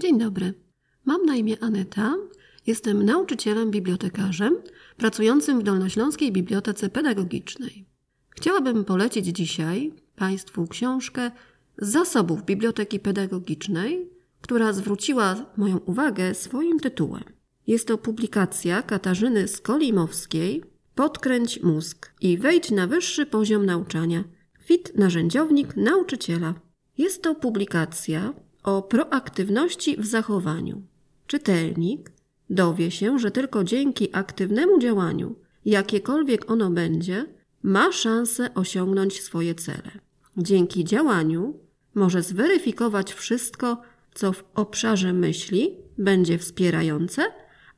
Dzień dobry. Mam na imię Aneta. Jestem nauczycielem bibliotekarzem pracującym w Dolnośląskiej Bibliotece Pedagogicznej. Chciałabym polecić dzisiaj Państwu książkę z zasobów Biblioteki Pedagogicznej, która zwróciła moją uwagę swoim tytułem. Jest to publikacja Katarzyny Skolimowskiej Podkręć mózg i wejdź na wyższy poziom nauczania. Fit narzędziownik nauczyciela. Jest to publikacja o proaktywności w zachowaniu. Czytelnik dowie się, że tylko dzięki aktywnemu działaniu, jakiekolwiek ono będzie, ma szansę osiągnąć swoje cele. Dzięki działaniu może zweryfikować wszystko, co w obszarze myśli będzie wspierające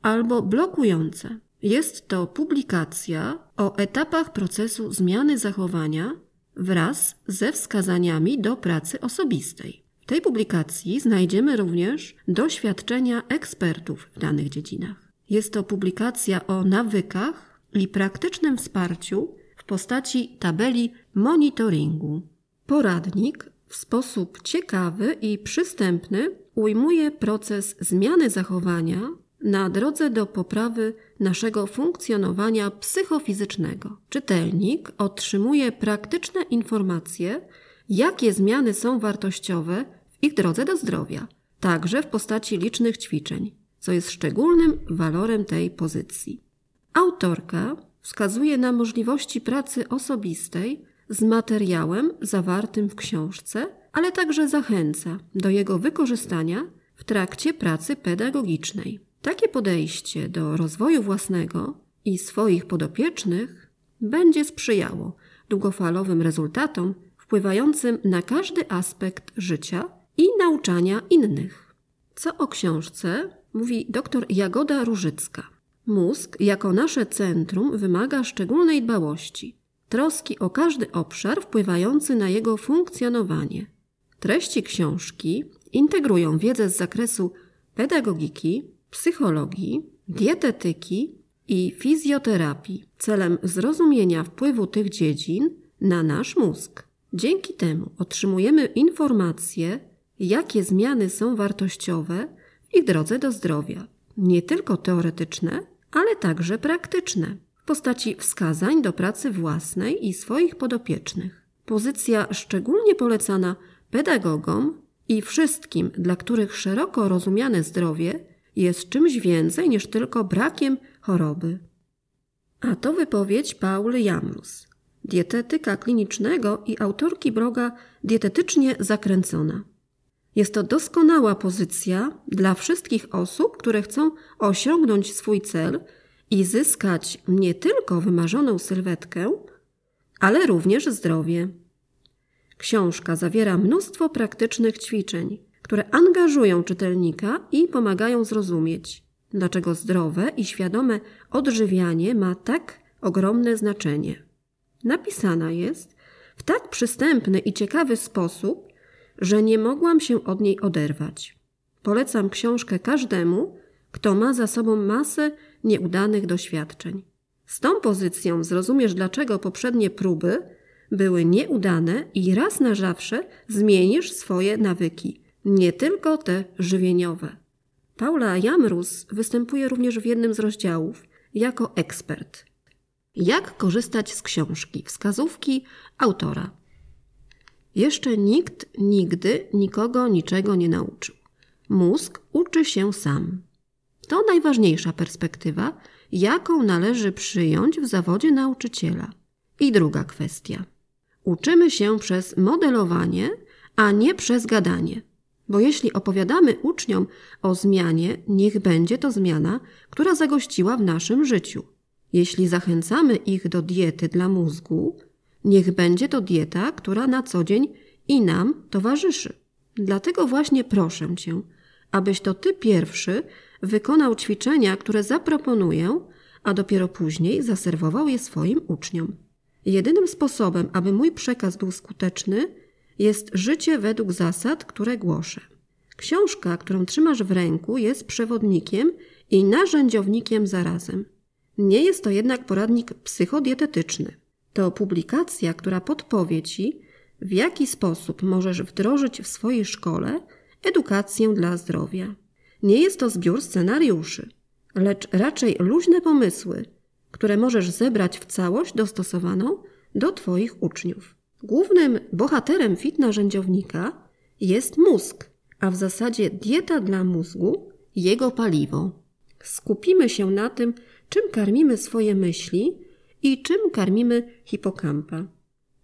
albo blokujące. Jest to publikacja o etapach procesu zmiany zachowania wraz ze wskazaniami do pracy osobistej. W tej publikacji znajdziemy również doświadczenia ekspertów w danych dziedzinach. Jest to publikacja o nawykach i praktycznym wsparciu w postaci tabeli monitoringu. Poradnik w sposób ciekawy i przystępny ujmuje proces zmiany zachowania na drodze do poprawy naszego funkcjonowania psychofizycznego. Czytelnik otrzymuje praktyczne informacje, jakie zmiany są wartościowe w ich drodze do zdrowia, także w postaci licznych ćwiczeń, co jest szczególnym walorem tej pozycji. Autorka wskazuje na możliwości pracy osobistej z materiałem zawartym w książce, ale także zachęca do jego wykorzystania w trakcie pracy pedagogicznej. Takie podejście do rozwoju własnego i swoich podopiecznych będzie sprzyjało długofalowym rezultatom wpływającym na każdy aspekt życia i nauczania innych. Co o książce mówi dr Jagoda Różycka. Mózg jako nasze centrum wymaga szczególnej dbałości, troski o każdy obszar wpływający na jego funkcjonowanie. Treści książki integrują wiedzę z zakresu pedagogiki, psychologii, dietetyki i fizjoterapii celem zrozumienia wpływu tych dziedzin na nasz mózg. Dzięki temu otrzymujemy informacje, jakie zmiany są wartościowe w ich drodze do zdrowia, nie tylko teoretyczne, ale także praktyczne, w postaci wskazań do pracy własnej i swoich podopiecznych. Pozycja szczególnie polecana pedagogom i wszystkim, dla których szeroko rozumiane zdrowie jest czymś więcej niż tylko brakiem choroby. A to wypowiedź Paul Jamrus, dietetyka klinicznego i autorki bloga Dietetycznie Zakręcona. Jest to doskonała pozycja dla wszystkich osób, które chcą osiągnąć swój cel i zyskać nie tylko wymarzoną sylwetkę, ale również zdrowie. Książka zawiera mnóstwo praktycznych ćwiczeń, które angażują czytelnika i pomagają zrozumieć, dlaczego zdrowe i świadome odżywianie ma tak ogromne znaczenie. Napisana jest w tak przystępny i ciekawy sposób, że nie mogłam się od niej oderwać. Polecam książkę każdemu, kto ma za sobą masę nieudanych doświadczeń. Z tą pozycją zrozumiesz, dlaczego poprzednie próby były nieudane i raz na zawsze zmienisz swoje nawyki, nie tylko te żywieniowe. Paula Jamrus występuje również w jednym z rozdziałów jako ekspert. Jak korzystać z książki? Wskazówki autora. Jeszcze nikt nigdy nikogo niczego nie nauczył. Mózg uczy się sam. To najważniejsza perspektywa, jaką należy przyjąć w zawodzie nauczyciela. I druga kwestia. Uczymy się przez modelowanie, a nie przez gadanie. Bo jeśli opowiadamy uczniom o zmianie, niech będzie to zmiana, która zagościła w naszym życiu. Jeśli zachęcamy ich do diety dla mózgu, niech będzie to dieta, która na co dzień i nam towarzyszy. Dlatego właśnie proszę Cię, abyś to Ty pierwszy wykonał ćwiczenia, które zaproponuję, a dopiero później zaserwował je swoim uczniom. Jedynym sposobem, aby mój przekaz był skuteczny, jest życie według zasad, które głoszę. Książka, którą trzymasz w ręku, jest przewodnikiem i narzędziownikiem zarazem. Nie jest to jednak poradnik psychodietetyczny. To publikacja, która podpowie Ci, w jaki sposób możesz wdrożyć w swojej szkole edukację dla zdrowia. Nie jest to zbiór scenariuszy, lecz raczej luźne pomysły, które możesz zebrać w całość dostosowaną do Twoich uczniów. Głównym bohaterem fit narzędziownika jest mózg, a w zasadzie dieta dla mózgu jego paliwo. Skupimy się na tym, czym karmimy swoje myśli i czym karmimy hipokampa.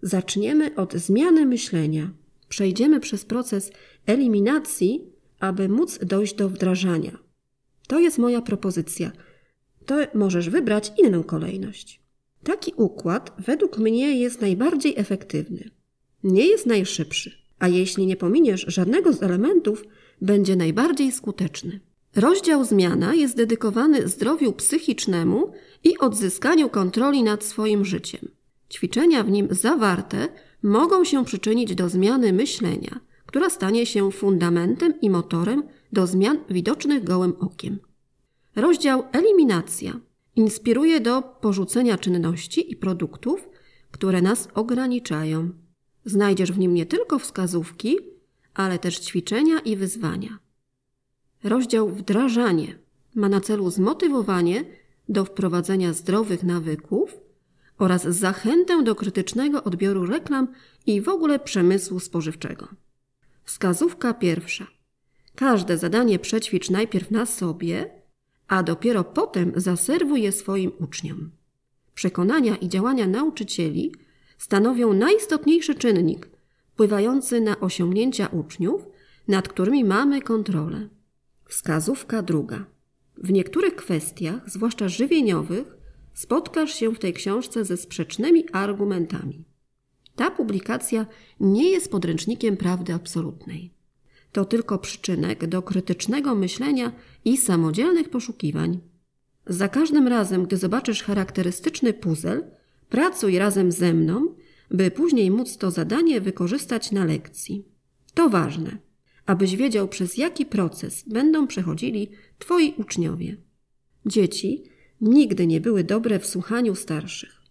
Zaczniemy od zmiany myślenia. Przejdziemy przez proces eliminacji, aby móc dojść do wdrażania. To jest moja propozycja. To możesz wybrać inną kolejność. Taki układ według mnie jest najbardziej efektywny. Nie jest najszybszy, a jeśli nie pominiesz żadnego z elementów, będzie najbardziej skuteczny. Rozdział zmiana jest dedykowany zdrowiu psychicznemu i odzyskaniu kontroli nad swoim życiem. Ćwiczenia w nim zawarte mogą się przyczynić do zmiany myślenia, która stanie się fundamentem i motorem do zmian widocznych gołym okiem. Rozdział eliminacja inspiruje do porzucenia czynności i produktów, które nas ograniczają. Znajdziesz w nim nie tylko wskazówki, ale też ćwiczenia i wyzwania. Rozdział wdrażanie ma na celu zmotywowanie do wprowadzenia zdrowych nawyków oraz zachętę do krytycznego odbioru reklam i w ogóle przemysłu spożywczego. Wskazówka pierwsza. Każde zadanie przećwicz najpierw na sobie, a dopiero potem zaserwuj je swoim uczniom. Przekonania i działania nauczycieli stanowią najistotniejszy czynnik wpływający na osiągnięcia uczniów, nad którymi mamy kontrolę. Wskazówka druga. W niektórych kwestiach, zwłaszcza żywieniowych, spotkasz się w tej książce ze sprzecznymi argumentami. Ta publikacja nie jest podręcznikiem prawdy absolutnej. To tylko przyczynek do krytycznego myślenia i samodzielnych poszukiwań. Za każdym razem, gdy zobaczysz charakterystyczny puzzle, pracuj razem ze mną, by później móc to zadanie wykorzystać na lekcji. To ważne abyś wiedział, przez jaki proces będą przechodzili Twoi uczniowie. Dzieci nigdy nie były dobre w słuchaniu starszych,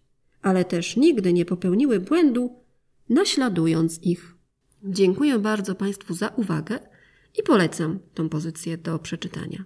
ale też nigdy nie popełniły błędu, naśladując ich. Dziękuję bardzo Państwu za uwagę i polecam tą pozycję do przeczytania.